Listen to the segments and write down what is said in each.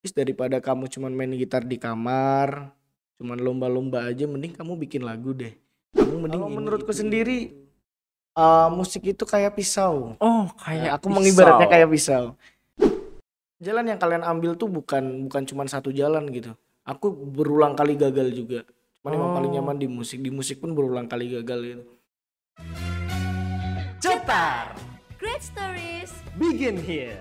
Is daripada kamu cuman main gitar di kamar, cuman lomba-lomba aja mending kamu bikin lagu deh. Kamu mending Kalau menurutku itu, sendiri. Eh, musik itu kayak pisau. Oh, Ya, kayak aku mengibaratnya pisau. kayak pisau. Jalan yang kalian ambil tuh bukan bukan cuman satu jalan gitu. Aku berulang kali gagal juga. Cuman emang paling Oh. nyaman di musik. Di musik pun berulang kali gagal gitu. Cetar. Great stories. Begin here.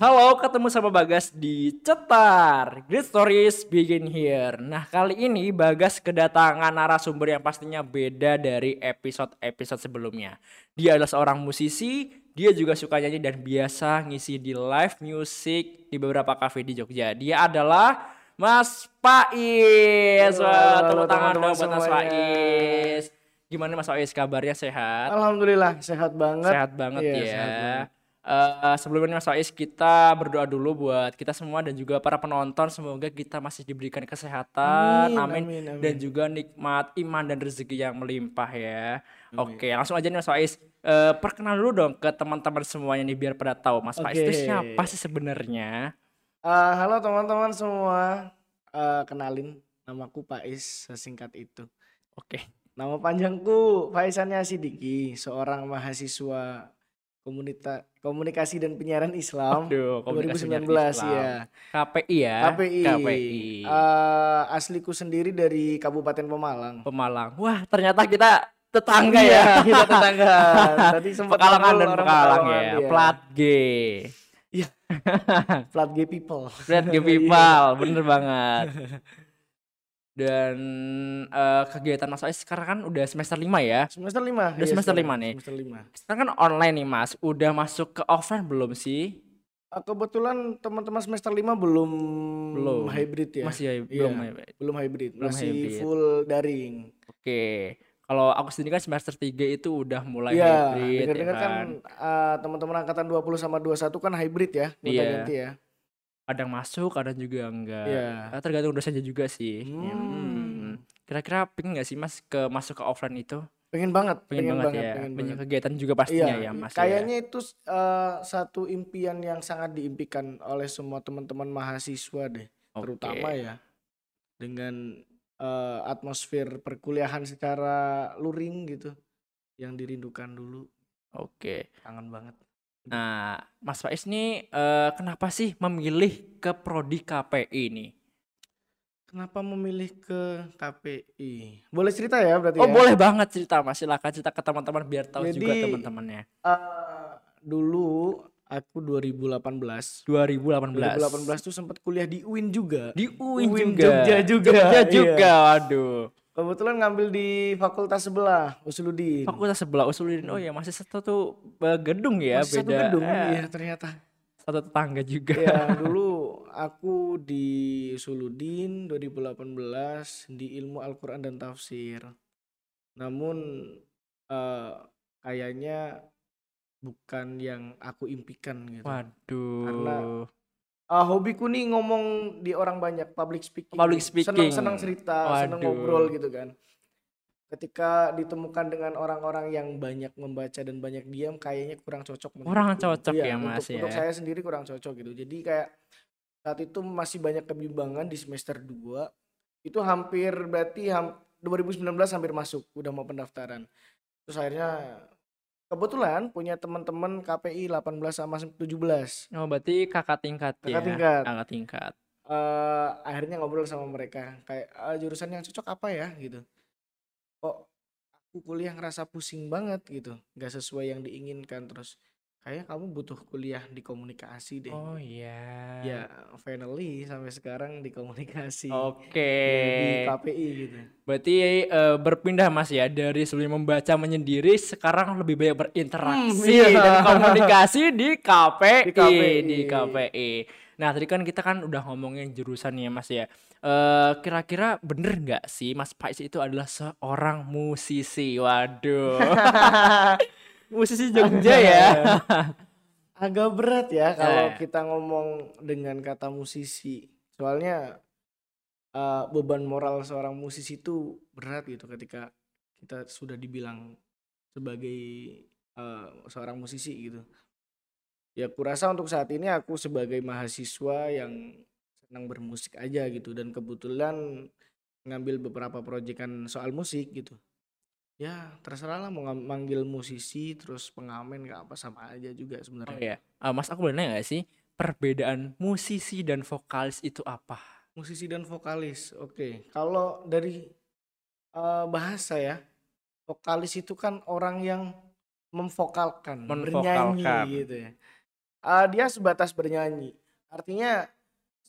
Halo, ketemu sama Bagas di Cetar. Great Stories begin here. Nah, kali ini Bagas kedatangan narasumber yang pastinya beda dari episode-episode sebelumnya. Dia adalah seorang musisi, dia juga suka nyanyi dan biasa ngisi di live music di beberapa kafe di Jogja. Dia adalah Mas Wah, halo, tepuk tangan dong buat Mas. Pais. Gimana Mas Pais kabarnya sehat? Alhamdulillah sehat banget. Sehat banget Iya, ya. sehat banget. Eh, sebelumnya Mas Faiz kita berdoa dulu buat kita semua dan juga para penonton semoga kita masih diberikan kesehatan Amin, amin, amin, amin. dan juga nikmat iman dan rezeki yang melimpah ya. Oke, langsung aja nih Mas Faiz. Eh, perkenal dulu dong ke teman-teman semuanya nih biar pada tahu Mas Faiz itu siapa sih sebenarnya? Eh, halo teman-teman semua. Eh, kenalin namaku Pais sesingkat itu. Oke. Nama panjangku Faisannya Sidiki, seorang mahasiswa komunita komunikasi dan penyiaran Islam Aduh, komunikasi 2019 penyiaran Islam. ya. KPI ya. KPI. KPI. Eh, asliku sendiri dari Kabupaten Pemalang. Pemalang. Wah, ternyata kita tetangga Iya, ya. kita tetangga. Tadi sempat Pekalongan ngobrol dan Pekalang ya. iya. Plat G. Plat G people. Plat G Iya. people, bener banget. Dan eh, kegiatan Mas Ais sekarang kan udah semester 5 ya. Semester 5. Udah semester lima nih. Semester 5. Sekarang kan online nih Mas. Udah masuk ke offline belum sih? Eh, kebetulan teman-teman semester 5 belum Belum. hybrid ya. Masih ya, Iya, belum ya. belum hybrid, Belum masih hybrid. full daring. Oke. Kalau aku sendiri kan semester 3 itu udah mulai Iya, hybrid ya dengar-dengar kan kan. eh, teman-teman angkatan 20 sama 21 kan hybrid ya, Iya. gonta-ganti ya. Kadang masuk, kadang juga enggak. Iya. Eh, Tergantung dosennya juga sih. Ya, Hmm. hmm. Kira-kira pengen nggak sih Mas ke masuk ke offline itu? Pengen banget, Pengen, banget, ya. pengen Banyak banget. kegiatan juga pastinya Iya, ya Mas. ya. kayaknya itu eh, satu impian yang sangat diimpikan oleh semua teman-teman mahasiswa deh, terutama Oke. ya dengan eh, atmosfer perkuliahan secara luring gitu, yang dirindukan dulu, Oke. kangen banget. Nah, Mas Faiz nih eh, kenapa sih memilih ke prodi KPI ini? Kenapa memilih ke KPI? Boleh cerita ya berarti Oh, ya? boleh banget cerita Mas. Silakan cerita ke teman-teman biar tahu juga Jadi, teman-temannya. Eh, dulu aku 2018 2018. 2018 tuh sempat kuliah di UIN juga. Di UIN, UIN juga. Jogja juga, Jogja iya. juga. Waduh. Kebetulan ngambil di fakultas sebelah, Usuluddin. Fakultas sebelah Usuluddin. Oh ya, masih satu tuh eh, gedung ya, Masih satu beda. gedung, eh, iya ternyata. Satu tetangga juga. Ya, dulu aku di Usuluddin 2018 di ilmu Al-Qur'an dan tafsir. Namun eh, kayaknya bukan yang aku impikan gitu. Waduh. Karena- Ah, hobiku nih ngomong di orang banyak, public speaking. Public speaking. seneng cerita, seneng Waduh. ngobrol gitu kan. Ketika ditemukan dengan orang-orang yang banyak membaca dan banyak diam, kayaknya kurang cocok. Kurang cocok Iya, ya, Mas, Untuk, untuk ya. saya sendiri kurang cocok gitu. Jadi kayak saat itu masih banyak kebimbangan di semester 2. Itu hampir berarti ham, 2019 hampir masuk, udah mau pendaftaran. Terus akhirnya kebetulan punya teman-teman KPI 18 sama 17. Oh, berarti kakak tingkat ya. Kakak tingkat. Kakak tingkat. eh akhirnya ngobrol sama mereka kayak "Ah, jurusan yang cocok apa ya gitu kok aku kuliah ngerasa pusing banget gitu nggak sesuai yang diinginkan terus kayaknya kamu butuh kuliah di komunikasi deh Oh iya. ya finally sampai sekarang di komunikasi Oke. di KPI gitu Berarti eh, berpindah Mas ya dari sebelum membaca menyendiri sekarang lebih banyak berinteraksi Hmm, iya. dan komunikasi di KPI, Di KPI. di KPI. Nah, tadi kan kita kan udah ngomongin jurusan ya Mas ya. Eh kira-kira bener nggak sih Mas Pais itu adalah seorang musisi? Waduh. musisi Jogja ya. agak berat ya kalau Eh. kita ngomong dengan kata musisi soalnya eh, beban moral seorang musisi itu berat gitu ketika kita sudah dibilang sebagai eh, seorang musisi gitu ya kurasa untuk saat ini aku sebagai mahasiswa yang senang bermusik aja gitu dan kebetulan ngambil beberapa proyekan soal musik gitu ya terserah lah mau manggil musisi terus pengamen nggak apa sama aja juga Oh sebenarnya iya. Eh, Mas aku boleh nanya gak sih perbedaan musisi dan vokalis itu apa? musisi dan vokalis oke kalau dari eh, bahasa ya vokalis itu kan orang yang memvokalkan bernyanyi Memvokalkan. gitu ya Eh, dia sebatas bernyanyi artinya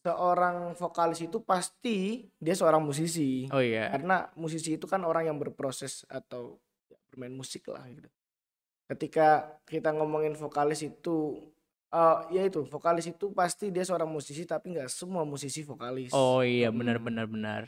seorang vokalis itu pasti dia seorang musisi Oh iya. karena musisi itu kan orang yang berproses atau ya, bermain musik lah gitu. Ketika kita ngomongin vokalis itu, eh ya itu vokalis itu pasti dia seorang musisi tapi nggak semua musisi vokalis. Oh iya Hmm, benar benar benar.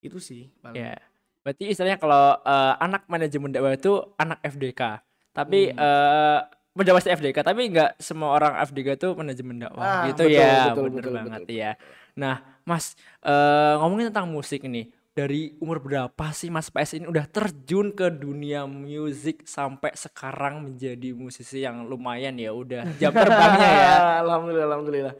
Itu sih paling. Ya. Berarti istilahnya kalau eh, anak manajemen dakwah itu anak FDK. Tapi Hmm. eh menjawab pasti FDK, tapi nggak semua orang FDK itu manajemen dakwah Ah, gitu betul, ya. betul, bener betul, banget betul, ya. Nah, Mas eh ngomongin tentang musik nih. Dari umur berapa sih Mas PS ini udah terjun ke dunia musik sampai sekarang menjadi musisi yang lumayan ya udah jam terbangnya ya. alhamdulillah, alhamdulillah.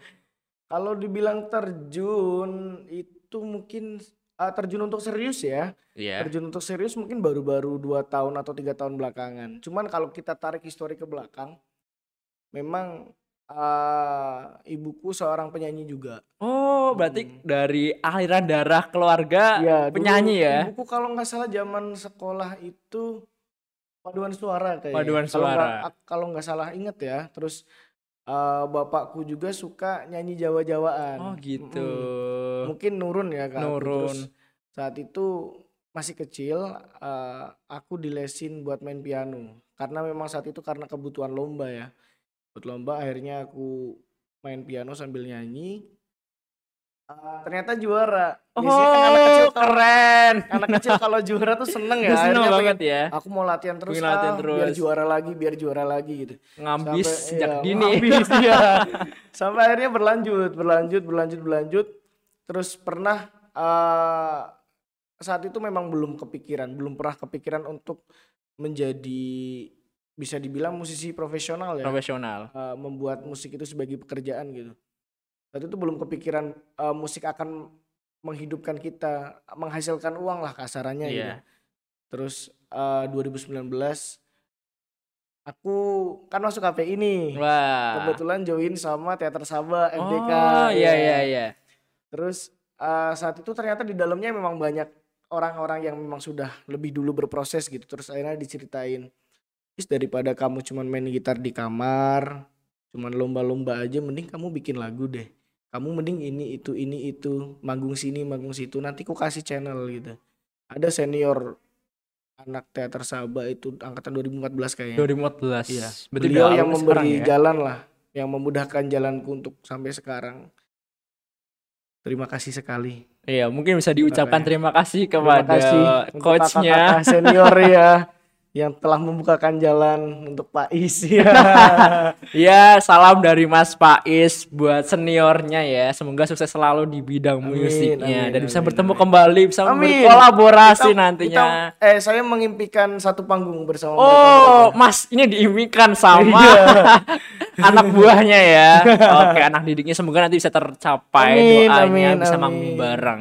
Kalau dibilang terjun itu mungkin ah, terjun untuk serius ya. Iya. Terjun untuk serius mungkin baru-baru dua tahun atau tiga tahun belakangan. Cuman kalau kita tarik histori ke belakang, memang eh, ibuku seorang penyanyi juga. Oh, berarti Hmm. dari aliran darah keluarga dulu penyanyi ya? Ibuku kalau nggak salah zaman sekolah itu paduan suara kayaknya. Paduan suara. Kalau nggak salah inget ya. Terus eh, bapakku juga suka nyanyi Jawa-Jawaan. Oh gitu. Mm-mm. Mungkin nurun ya kak. aku. Terus Nurun. saat itu masih kecil, eh, aku dilesin buat main piano. Karena memang saat itu karena kebutuhan lomba ya. Buat lomba akhirnya aku main piano sambil nyanyi. Eh, ternyata juara. Biasanya kan anak kecil Oh, keren. anak kecil kalau juara tuh seneng ya. Seneng banget pengen, ya. aku mau latihan terus, Pengen latihan ah, biar terus. juara lagi, biar juara lagi gitu. Ngambis Sampai- sejak iya, dini. ngambis, iya. Sampai akhirnya berlanjut, berlanjut, berlanjut, berlanjut. Terus pernah eh, saat itu memang belum kepikiran, belum pernah kepikiran untuk menjadi bisa dibilang musisi profesional ya. Profesional. Eh, membuat musik itu sebagai pekerjaan gitu. Saat itu belum kepikiran eh, musik akan menghidupkan kita, menghasilkan uang lah kasarannya gitu. Iya. Terus eh, 2019 aku kan masuk KPI nih. Wah. Kebetulan join sama Teater Saba FDK. Oh, iya ya. iya iya. Terus eh, saat itu ternyata di dalamnya memang banyak orang-orang yang memang sudah lebih dulu berproses gitu. Terus akhirnya diceritain, "Is daripada kamu cuman main gitar di kamar, cuman lomba-lomba aja mending kamu bikin lagu deh. Kamu mending ini itu ini itu, manggung sini, manggung situ. Nanti ku kasih channel gitu." Ada senior anak Teater Saba itu angkatan 2014 kayaknya. 2014. Iya. Berarti Beliau yang memberi ya? jalan lah, yang memudahkan jalanku untuk sampai sekarang. Terima kasih sekali. Iya, mungkin bisa diucapkan terima kasih Terima kepada kasih untuk coachnya. senior ya yang telah membukakan jalan untuk Pak Is ya. Ya, salam dari Mas Pais buat seniornya ya. Semoga sukses selalu di bidang Amin, musiknya amin, dan bisa amin, bertemu amin. kembali, bisa Amin. berkolaborasi Kita- nantinya. kita- eh saya mengimpikan satu panggung bersama Oh, mereka. Mas, ini diimpikan sama Iya. anak buahnya ya. Oke, anak didiknya semoga nanti bisa tercapai Amin, doanya amin, bisa bareng.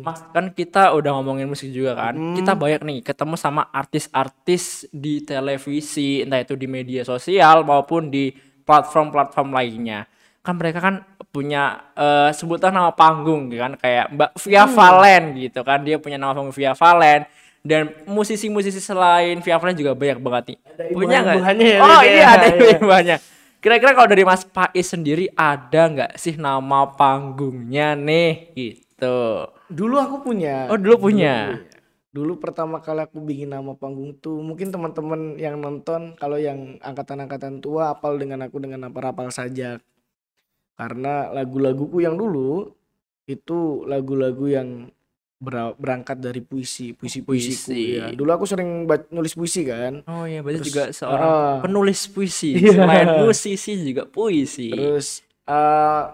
Mas, kan kita udah ngomongin musik juga kan. Hmm. Kita banyak nih ketemu sama artis-artis di televisi, entah itu di media sosial maupun di platform-platform lainnya. Kan mereka kan punya eh, sebutan nama panggung kan kayak Mbak Via Hmm. Valen gitu kan. Dia punya nama panggung Via Valen dan musisi-musisi selain Via Valen juga banyak banget nih. punya nggak? ibu-ibuannya ya, Oh iya ya. ada Iya. Kira-kira kalau dari Mas Pais sendiri ada nggak sih nama panggungnya nih gitu? Dulu aku punya. Oh, dulu punya. Dulu pertama kali aku bikin nama panggung tuh mungkin teman-teman yang nonton kalau yang angkatan-angkatan tua apal dengan aku dengan apa rapal sajak. Karena lagu-laguku yang dulu itu lagu-lagu yang berangkat dari puisi, puisi-puisiku puisi. ya. Dulu aku sering nulis puisi kan. Oh iya, berarti Terus, juga seorang ah. penulis puisi. Iya. Selain musisi juga puisi. Terus eh,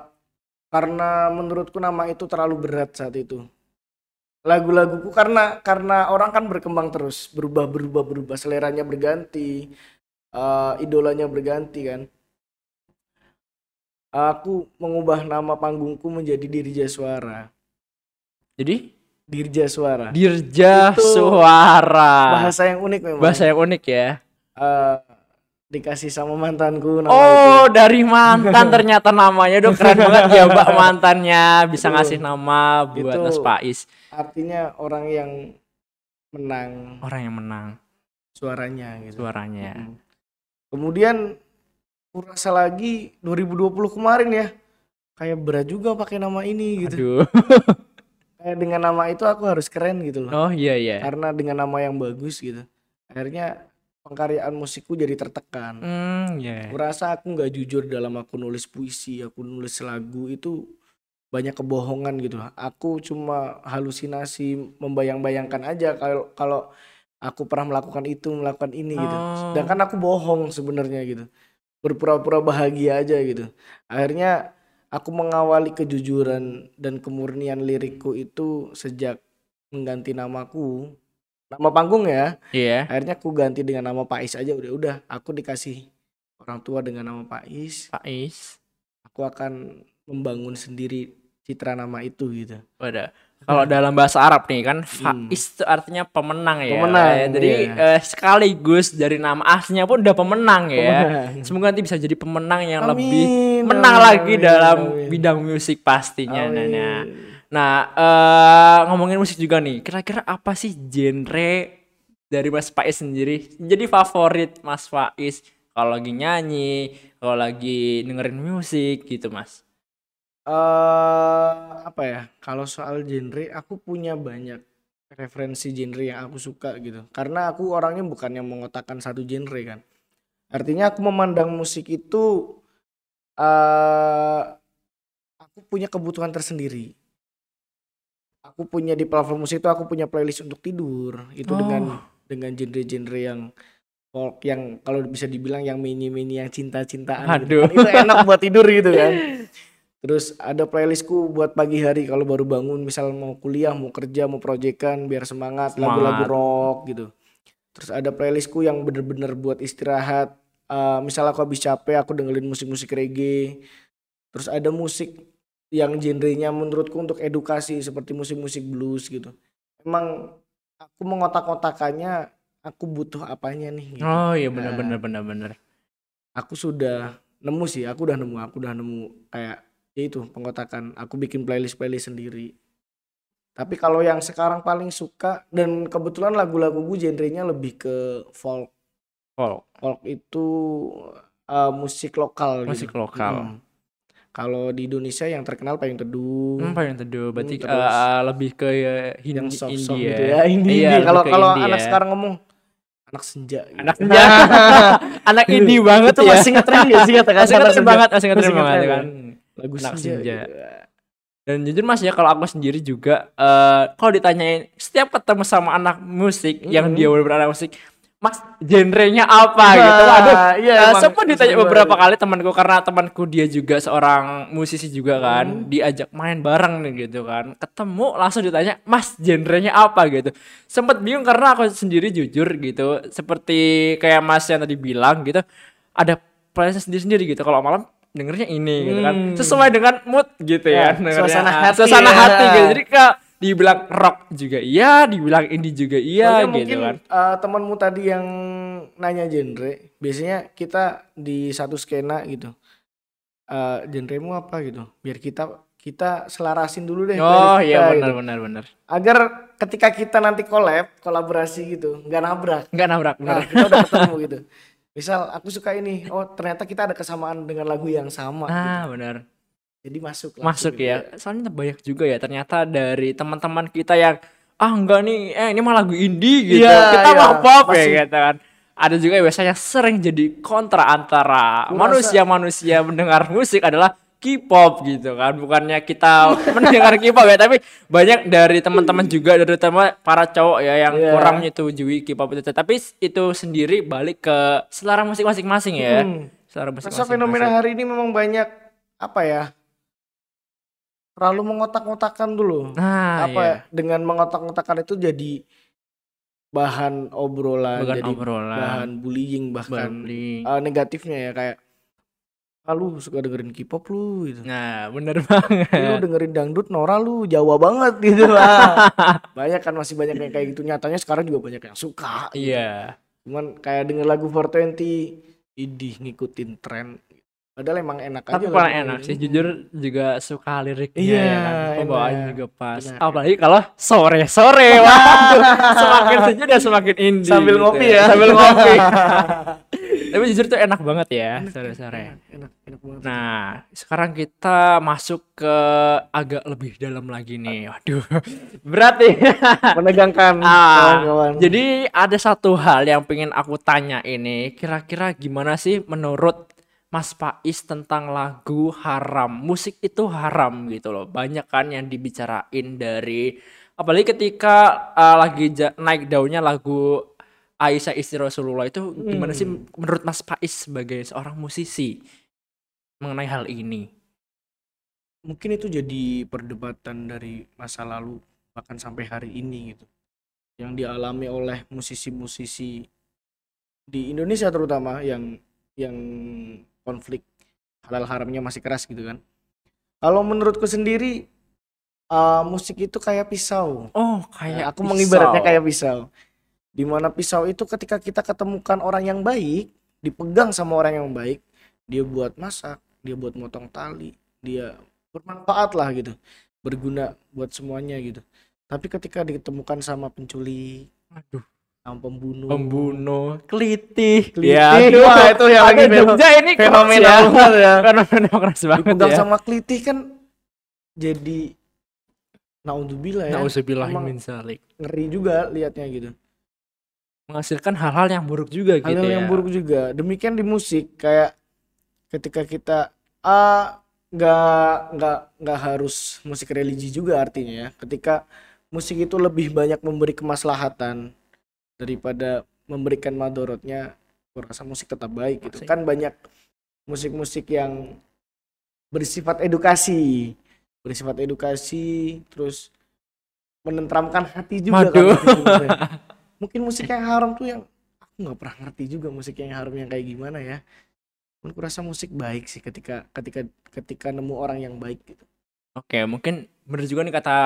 karena menurutku nama itu terlalu berat saat itu. Lagu-laguku karena karena orang kan berkembang terus, berubah berubah berubah, seleranya berganti, eh, idolanya berganti kan. Aku mengubah nama panggungku menjadi Dirja Suara. Jadi Dirja Suara. Dirja Itu Suara. Bahasa yang unik memang. Bahasa yang unik ya. Eh, dikasih sama mantanku nama Oh, dari mantan ternyata namanya. Duh, keren banget ya, Mbak mantannya bisa Betul. ngasih nama buat Itu- Mas Pais. itu. Artinya orang yang menang Orang yang menang suaranya gitu. suaranya. Mm. Kemudian aku rasa lagi 2020 kemarin ya kayak berat juga pakai nama ini gitu. Aduh. Kayak dengan nama itu aku harus keren gitu loh. Oh iya iya. Karena dengan nama yang bagus gitu. Akhirnya pengkaryaan musikku jadi tertekan. Hmm, iya. Aku rasa aku nggak jujur dalam aku nulis puisi, aku nulis lagu itu banyak kebohongan gitu. Aku cuma halusinasi, membayang-bayangkan aja kalau kalau aku pernah melakukan itu, melakukan ini gitu. Oh. Sedangkan aku bohong sebenarnya gitu. Berpura-pura bahagia aja gitu. Akhirnya aku mengawali kejujuran dan kemurnian lirikku itu sejak mengganti namaku. Nama panggung ya. Iya. Akhirnya aku ganti dengan nama Pais aja udah udah. Aku dikasih orang tua dengan nama Pais. Pais. Aku akan membangun sendiri citra nama itu gitu. Wadah. Kalau dalam bahasa Arab nih kan Hmm. Faiz itu artinya pemenang ya. Pemenang, Eh, Jadi iya. eh, sekaligus dari nama aslinya pun udah pemenang ya. Pemenang. Semoga nanti bisa jadi pemenang yang Amin, lebih menang amin, lagi amin, dalam amin. bidang musik pastinya. Nah, Amin. nah. Nah, eh, ngomongin musik juga nih. Kira-kira apa sih genre dari Mas Faiz sendiri? Jadi favorit Mas Faiz kalau lagi nyanyi, kalau lagi dengerin musik gitu, Mas. Eh apa ya? Kalau soal genre, aku punya banyak referensi genre yang aku suka gitu. Karena aku orangnya bukan yang mengotakkan satu genre kan. Artinya aku memandang musik itu eh aku punya kebutuhan tersendiri. Aku punya di platform musik itu aku punya playlist untuk tidur. Itu dengan dengan genre-genre yang folk yang kalau bisa dibilang yang mini-mini yang cinta-cintaan gitu. Itu enak buat tidur gitu kan. Terus ada playlistku buat pagi hari kalau baru bangun misal mau kuliah, mau kerja, mau proyekan biar semangat, lagu-lagu rock gitu. Terus ada playlistku yang bener-bener buat istirahat. Eh misal aku habis capek aku dengerin musik-musik reggae. Terus ada musik yang genrenya menurutku untuk edukasi seperti musik-musik blues gitu. Emang aku mengotak-otakannya aku butuh apanya nih gitu. Oh iya Nah. benar benar benar benar. Aku sudah nemu sih, aku udah nemu, aku udah nemu kayak ya itu pengotakan. Aku bikin playlist-playlist sendiri. Tapi kalau yang sekarang paling suka dan kebetulan lagu-lagu gue genrenya lebih ke folk. Folk. Folk itu eh, musik lokal Musik gitu. lokal. Mm. Kalau di Indonesia yang terkenal Payung Teduh. Hmm, Payung Teduh berarti terus eh, lebih ke yang Hindi, soft indie soft ya. gitu ya. Iya, lebih Kalau kalau anak ya. sekarang ngomong anak senja. gitu. Anak senja. Anak indie banget itu ya. masih ngetren gak sih kata-kata Masih ngetren banget, masih ngetren banget ngetren kan. Lagu Anak senja. senja. gitu. Dan jujur Mas ya kalau aku sendiri juga eh kalau ditanyain setiap ketemu sama anak musik yang Mm-mm. dia benar anak musik Mas genrenya apa Nah, gitu. Waduh. iya, emang sempat ditanya sering beberapa kali temanku karena temanku dia juga seorang musisi juga kan, Hmm. diajak main bareng nih gitu kan. Ketemu langsung ditanya, "Mas, genrenya apa?" gitu. Sempat bingung karena aku sendiri jujur gitu, seperti kayak Mas yang tadi bilang gitu, ada playlist sendiri-sendiri gitu. Kalau malam dengernya ini gitu kan. Hmm. Sesuai dengan mood gitu ya. Ya, suasana Ah, hati Suasana ya. hati gitu. Jadi kak dibilang rock juga iya, dibilang indie juga iya Soalnya gitu mungkin kan. eh, temanmu tadi yang nanya genre, biasanya kita di satu skena gitu. Eh genremu apa gitu? Biar kita kita selarasin dulu deh Oh iya benar gitu. benar benar. Agar ketika kita nanti collab, kolaborasi gitu, nggak nabrak. Enggak nabrak benar. Nah, kita udah ketemu gitu. Misal aku suka ini, oh ternyata kita ada kesamaan dengan lagu yang sama gitu. Ah, benar. Jadi masuk Masuk gitu ya. Soalnya banyak juga ya ternyata dari teman-teman kita yang ah enggak nih, eh ini mah lagu indie gitu. Iya, kita iya. mah pop Masih- ya gitu kan. Ada juga biasanya sering jadi kontra antara manusia-manusia mendengar musik adalah K-pop gitu kan. Bukannya kita mendengar K-pop ya, tapi banyak dari teman-teman juga dari terutama para cowok ya yang Iya. kurang menyetujui K-pop itu. Tapi itu sendiri balik ke selera musik masing-masing ya. Hmm. Selera musik Rasa fenomena hari ini memang banyak apa ya? Terlalu mengotak-ngotakan dulu. Nah, apa iya. ya, dengan mengotak-ngotakan itu jadi bahan obrolan, Bukan jadi obrolan. bahan bullying bahkan Bullying. eh, negatifnya ya kayak ah, lu suka dengerin K-pop lu gitu. Nah, bener Tapi lu banget. dengerin dangdut Nora lu Jawa banget gitu lah. banyak kan masih banyak yang kayak gitu. Nyatanya sekarang juga banyak yang suka. Iya. Cuman kayak denger lagu 420 idih ngikutin tren. Padahal emang enak aja. Tapi paling enak sih jujur juga suka liriknya Iya, ya kan. Pembawaannya enak. juga pas. Benar. Apalagi kalau sore-sore. Waduh, semakin sejuk dan semakin indie. Sambil gitu ngopi ya. Sambil ngopi. Tapi jujur tuh enak banget ya sore-sore. enak, enak banget. Nah, sekarang kita masuk ke agak lebih dalam lagi nih. Waduh, berat nih. Menegangkan Ah, kawan-kawan. jadi ada satu hal yang pengen aku tanya ini, kira-kira gimana sih menurut Mas Pais tentang lagu haram? Musik itu haram gitu loh. Banyak kan yang dibicarain dari apalagi ketika uh, lagi ja- naik daunnya lagu Aisyah istri Rasulullah itu gimana sih menurut Mas Pais sebagai seorang musisi mengenai hal ini? mungkin itu jadi perdebatan dari masa lalu bahkan sampai hari ini gitu yang dialami oleh musisi-musisi di Indonesia terutama yang yang konflik halal haramnya masih keras gitu kan kalau menurutku sendiri eh, musik itu kayak pisau Oh, Ya, kayak aku mengibaratnya pisau. kayak pisau di mana pisau itu ketika kita ketemukan orang yang baik dipegang sama orang yang baik dia buat masak dia buat motong tali dia bermanfaat lah gitu berguna buat semuanya gitu. Tapi ketika ditemukan sama penculik Aduh. sama pembunuh pembunuh kelitih. Kelitih, ya aduh, wah, itu yang ada lagi Jogja ini keras fenomena ya. banget ya. Fenomena keras banget dipegang ya. sama kelitih kan jadi naudzubillah ya. Nauzubillah Emang- min zalik. ngeri juga liatnya gitu menghasilkan hal-hal yang buruk juga hal gitu ya. yang buruk juga. Demikian di musik kayak ketika kita ah nggak nggak nggak harus musik religi juga artinya ya. Ketika musik itu lebih banyak memberi kemaslahatan daripada memberikan madorotnya aku rasa musik tetap baik gitu. Kan banyak musik-musik yang bersifat edukasi bersifat edukasi terus menenteramkan hati juga kan. mungkin musik yang haram tuh yang aku nggak pernah ngerti juga musik yang haram yang kayak gimana ya. Aku rasa musik baik sih ketika ketika ketika nemu orang yang baik gitu. Oke mungkin bener juga nih kata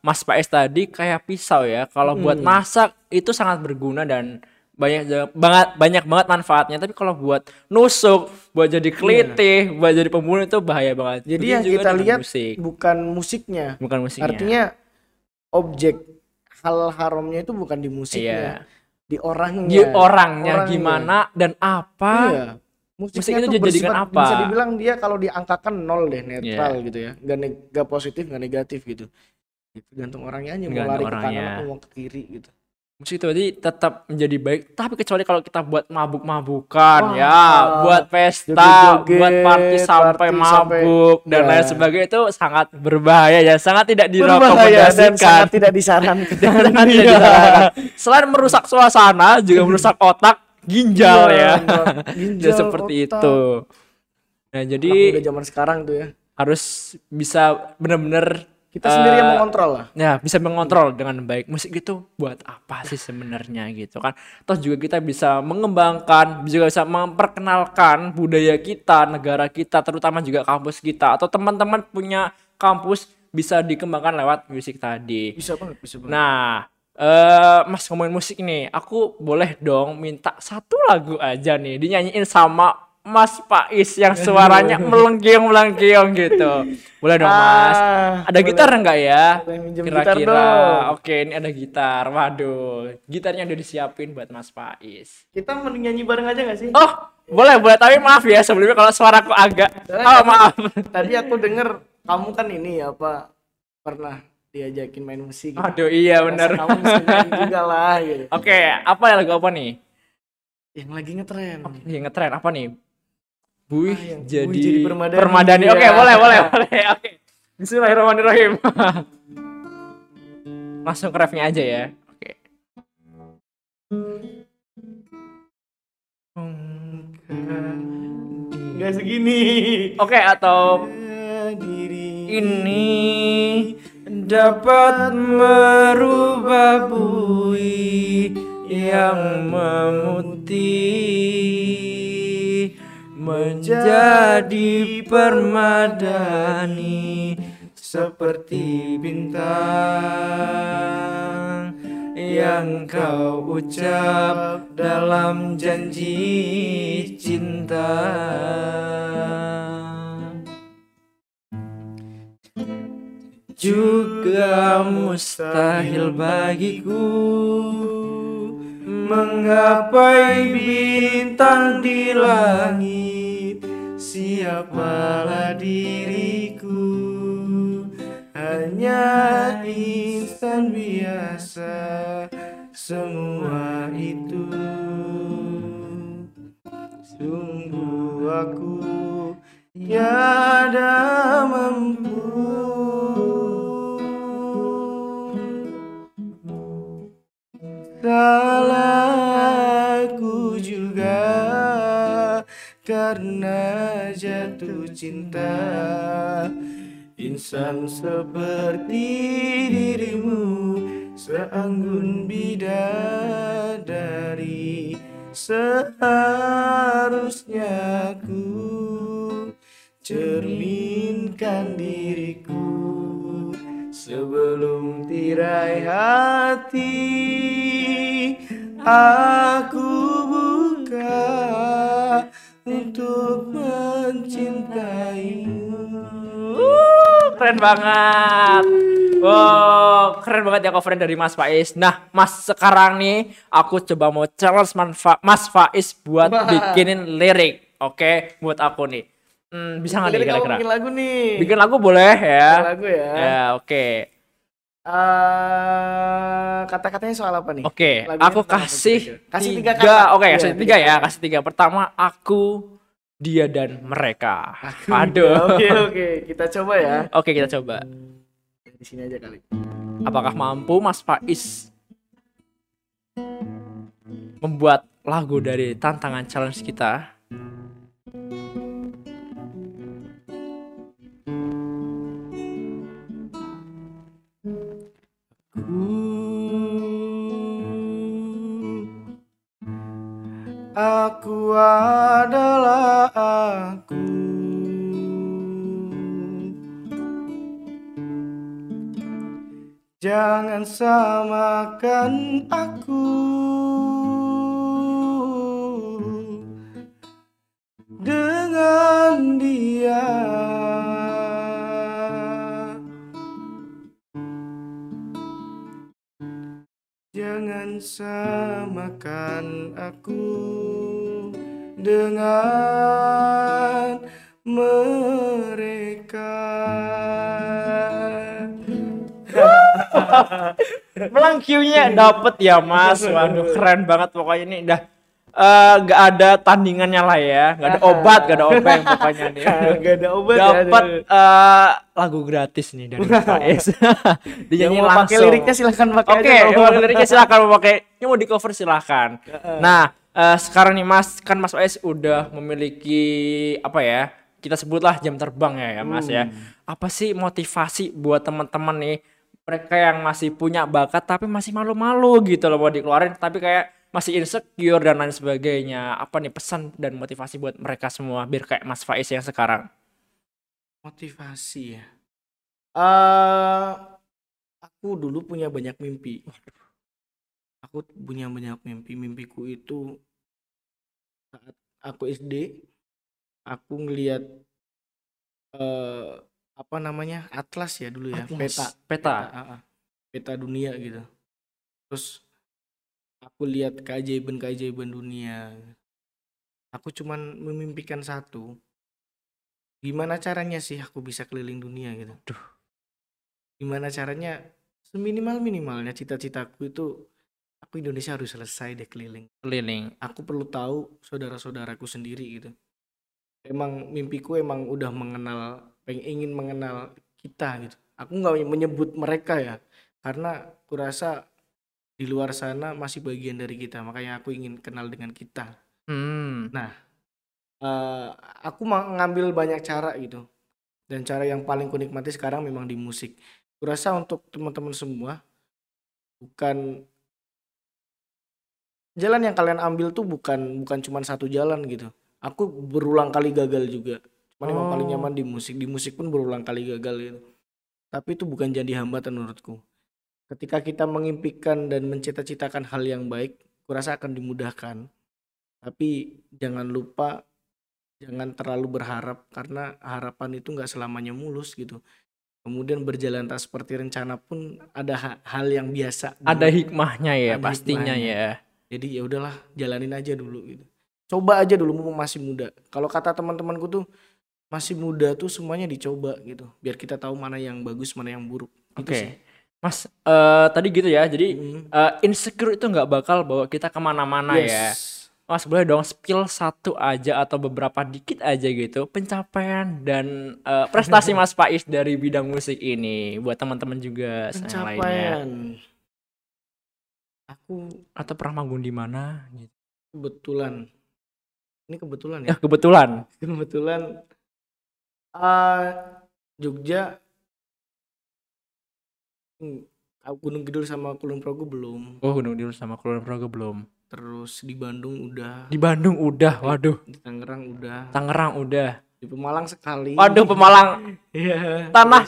Mas Pais tadi kayak pisau ya. Kalau buat Hmm. masak itu sangat berguna dan banyak banget banyak banget manfaatnya. Tapi kalau buat nusuk buat jadi kelitih buat jadi pembunuh itu bahaya banget. Jadi Begitu yang kita lihat musik. bukan musiknya. Bukan musiknya. Artinya objek hal haramnya itu bukan di musiknya iya. di orangnya. Di orangnya, Orangnya. gimana dan apa? Iya. Musik musiknya itu bersifat- apa? bisa dibilang dia kalau diangkakan nol deh netral Iya. gitu ya. Nggak neg- nggak positif nggak negatif gitu. Tergantung orangnya aja mau lari ke kanan atau mau ke kiri gitu itu tadi tetap menjadi baik. Tapi kecuali kalau kita buat mabuk-mabukan ya. Buat pesta joget-joget, buat party sampai party sampai- mabuk dan Ya. lain sebagainya itu sangat berbahaya ya. Sangat tidak dan direkomendasikan. sangat tidak disarankan. Sangat tidak Iya. disarankan. selain merusak suasana juga merusak otak ginjal Iya, ya. ginjal, Ya, seperti otak. itu. Nah Anak jadi zaman sekarang tuh ya. harus bisa bener-bener kita sendiri yang eh, mengontrol lah. ya bisa mengontrol dengan baik. Musik itu buat apa sih sebenarnya gitu kan? Toh juga kita bisa mengembangkan juga bisa memperkenalkan budaya kita negara kita terutama juga kampus kita. Atau teman-teman punya kampus bisa dikembangkan lewat musik tadi. Bisa banget bisa banget. Nah eh mas ngomongin musik nih. Aku boleh dong minta satu lagu aja nih dinyanyiin sama Mas Pais yang suaranya melengkiung-melengkiung gitu. Boleh dong, Mas. Ah, Ada boleh. gitar enggak ya? Kira-kira. Oke, ini ada gitar. Waduh, gitarnya udah disiapin buat Mas Pais. kita mending nyanyi bareng aja gak sih Oh, boleh, boleh. Tapi maaf ya sebelumnya kalau suaraku agak. Oh, maaf. tadi aku denger kamu kan ini apa pernah diajakin main musik gitu. Aduh, iya bener. kamu juga lah gitu Oke, apa ya lagu apa nih? yang lagi ngetren Yang ngetren apa nih? Buih Ah, yang jadi, Buih Jadi Permadani. Permadani. Oke, Iya. boleh, boleh, boleh. Oke. Bismillahirrahmanirrahim. Langsung ke refnya aja ya. Oke. nggak segini Oke, atau diri ini dapat merubah bui yang memutih menjadi permadani seperti bintang yang kau ucap dalam janji cinta. Juga mustahil bagiku menggapai bintang di langit. Siapalah diriku. Hanya insan biasa semua itu. Sungguh aku tiada cinta. Insan seperti dirimu Seanggun bidadari Seharusnya ku Cerminkan diriku Sebelum tirai hati. Aku keren banget. Wow, keren banget ya coveran dari Mas Faiz. Nah, Mas sekarang nih aku coba mau challenge Manfa Mas Faiz buat Wah. bikinin lirik. Oke, buat aku nih. Hmm, bisa nggak nih kira-kira? bikin lagu nih. Bikin lagu boleh ya? Bikin lagu ya. Ya, oke. Eh, kata-katanya soal apa nih? Oke, Lagunya aku kasih kira-kira? Kasih tiga tiga. kata. Oke, Iya, kasih tiga tiga ya, kata. kasih tiga. Pertama, aku, dia dan mereka. Aduh. Oke oke, kita coba ya. Oke, kita coba. Di sini aja kali. Apakah mampu Mas Faiz membuat lagu dari tantangan challenge kita? Aku adalah aku. Jangan samakan aku dengan dia. Samakan aku dengan mereka. Melang Q-nya dapet ya Mas. Waduh keren banget pokoknya ini udah eh, nggak ada tandingannya lah ya, nggak ada obat, nggak ada obat yang pokoknya nih. Gak ada obat ya. Dapat eh, lagu gratis nih dari Faiz. Yang Dinyanyiin mau pakai langsung. liriknya silahkan pakai Oke, aja. yang mau liriknya silakan mau pakai. Yang mau di cover silakan. Nah, eh, sekarang nih Mas, kan Mas Faiz udah memiliki apa ya? Kita sebutlah jam terbang ya, ya Mas ya. Apa sih motivasi buat teman-teman nih mereka yang masih punya bakat tapi masih malu-malu gitu loh mau dikeluarin tapi kayak masih insecure dan lain sebagainya. Apa nih pesan dan motivasi buat mereka semua biar kayak Mas Faiz yang sekarang? Motivasi ya. Eh, aku dulu punya banyak mimpi. Aku punya banyak mimpi. Mimpiku itu saat aku SD, aku ngelihat eh apa namanya atlas ya dulu ya, Atlas, peta, peta. ah. peta dunia gitu. Terus aku lihat keajaiban-keajaiban dunia. Aku cuman memimpikan satu. Gimana caranya sih aku bisa keliling dunia gitu? Duh. Gimana caranya? Seminimal minimalnya cita-citaku itu aku Indonesia harus selesai deh keliling. Keliling. Aku perlu tahu saudara-saudaraku sendiri gitu. Emang mimpiku emang udah mengenal, pengen ingin mengenal kita gitu. Aku nggak menyebut mereka ya, karena kurasa di luar sana masih bagian dari kita. Makanya aku ingin kenal dengan kita. Hmm. Eh, aku mengambil banyak cara gitu dan cara yang paling kunikmati sekarang memang di musik kurasa untuk teman-teman semua bukan jalan yang kalian ambil tuh bukan bukan cuma satu jalan gitu aku berulang kali gagal juga cuman emang paling Oh. nyaman di musik di musik pun berulang kali gagal gitu tapi itu bukan jadi hambatan menurutku ketika kita mengimpikan dan mencita-citakan hal yang baik kurasa akan dimudahkan tapi jangan lupa jangan terlalu berharap karena harapan itu nggak selamanya mulus gitu kemudian berjalan tak seperti rencana pun ada ha- hal yang biasa Ada dulu. hikmahnya ya Ada pastinya hikmahnya. ya. jadi ya udahlah jalanin aja dulu gitu coba aja dulu mumpung masih muda kalau kata teman-temanku tuh masih muda tuh semuanya dicoba gitu biar kita tahu mana yang bagus mana yang buruk Gitu Oke. sih. Mas eh, tadi gitu ya. Jadi Mm. eh, insecure itu nggak bakal bawa kita ke mana-mana ya. Yes. Mas boleh dong spill satu aja atau beberapa dikit aja gitu pencapaian dan eh, prestasi Mas Faiz dari bidang musik ini buat teman-teman juga yang lainnya. pencapaian aku Atau pernah manggung di mana gitu. kebetulan ini kebetulan Ya ya kebetulan. kebetulan eh Jogja Hmm, Gunung Kidul sama Kulon Progo belum Oh Gunung Kidul sama Kulon Progo belum. terus di Bandung udah Di Bandung udah, waduh. di Tangerang udah Tangerang udah. di Pemalang sekali Waduh Pemalang Iya. tanah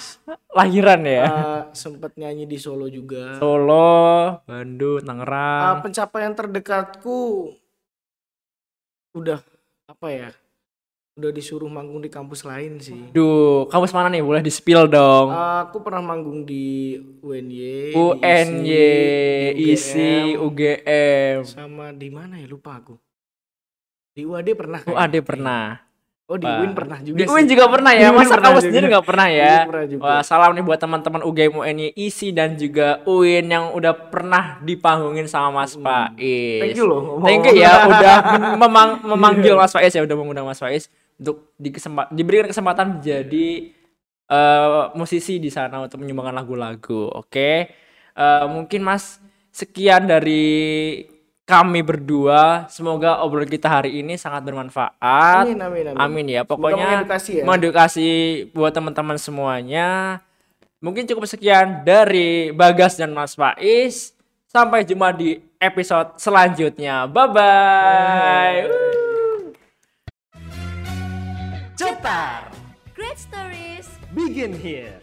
lahiran ya. Eh, sempet nyanyi di Solo juga Solo, Bandung, Tangerang. pencapaian terdekatku udah apa ya udah disuruh manggung di kampus lain sih Duh, kampus mana nih? Boleh di spill dong. aku pernah manggung di UNY UNY, ISI, UGM, UGM. sama di mana ya lupa aku di UAD pernah UAD kayaknya. pernah. oh di Wah. UIN pernah juga Di sih. UIN juga pernah ya. Masa kamu sendiri nggak pernah ya? Pernah juga. Wah, salam nih buat teman-teman UGM UNY ISI dan juga UIN yang udah pernah dipanggungin sama Mas Hmm. Faiz. thank you loh Thank you ya udah memang memanggil Mas Faiz ya udah mengundang Mas Faiz untuk di kesempat diberikan kesempatan menjadi eh, musisi di sana untuk menyumbangkan lagu-lagu. Oke. Eh, mungkin Mas sekian dari kami berdua. Semoga obrolan kita hari ini sangat bermanfaat. amin amin amin, Amin ya. Pokoknya mengedukasi ya mengedukasi buat teman-teman semuanya. Mungkin cukup sekian dari Bagas dan Mas Faiz. Sampai jumpa di episode selanjutnya. Bye bye. Cetar. Great stories. Begin here.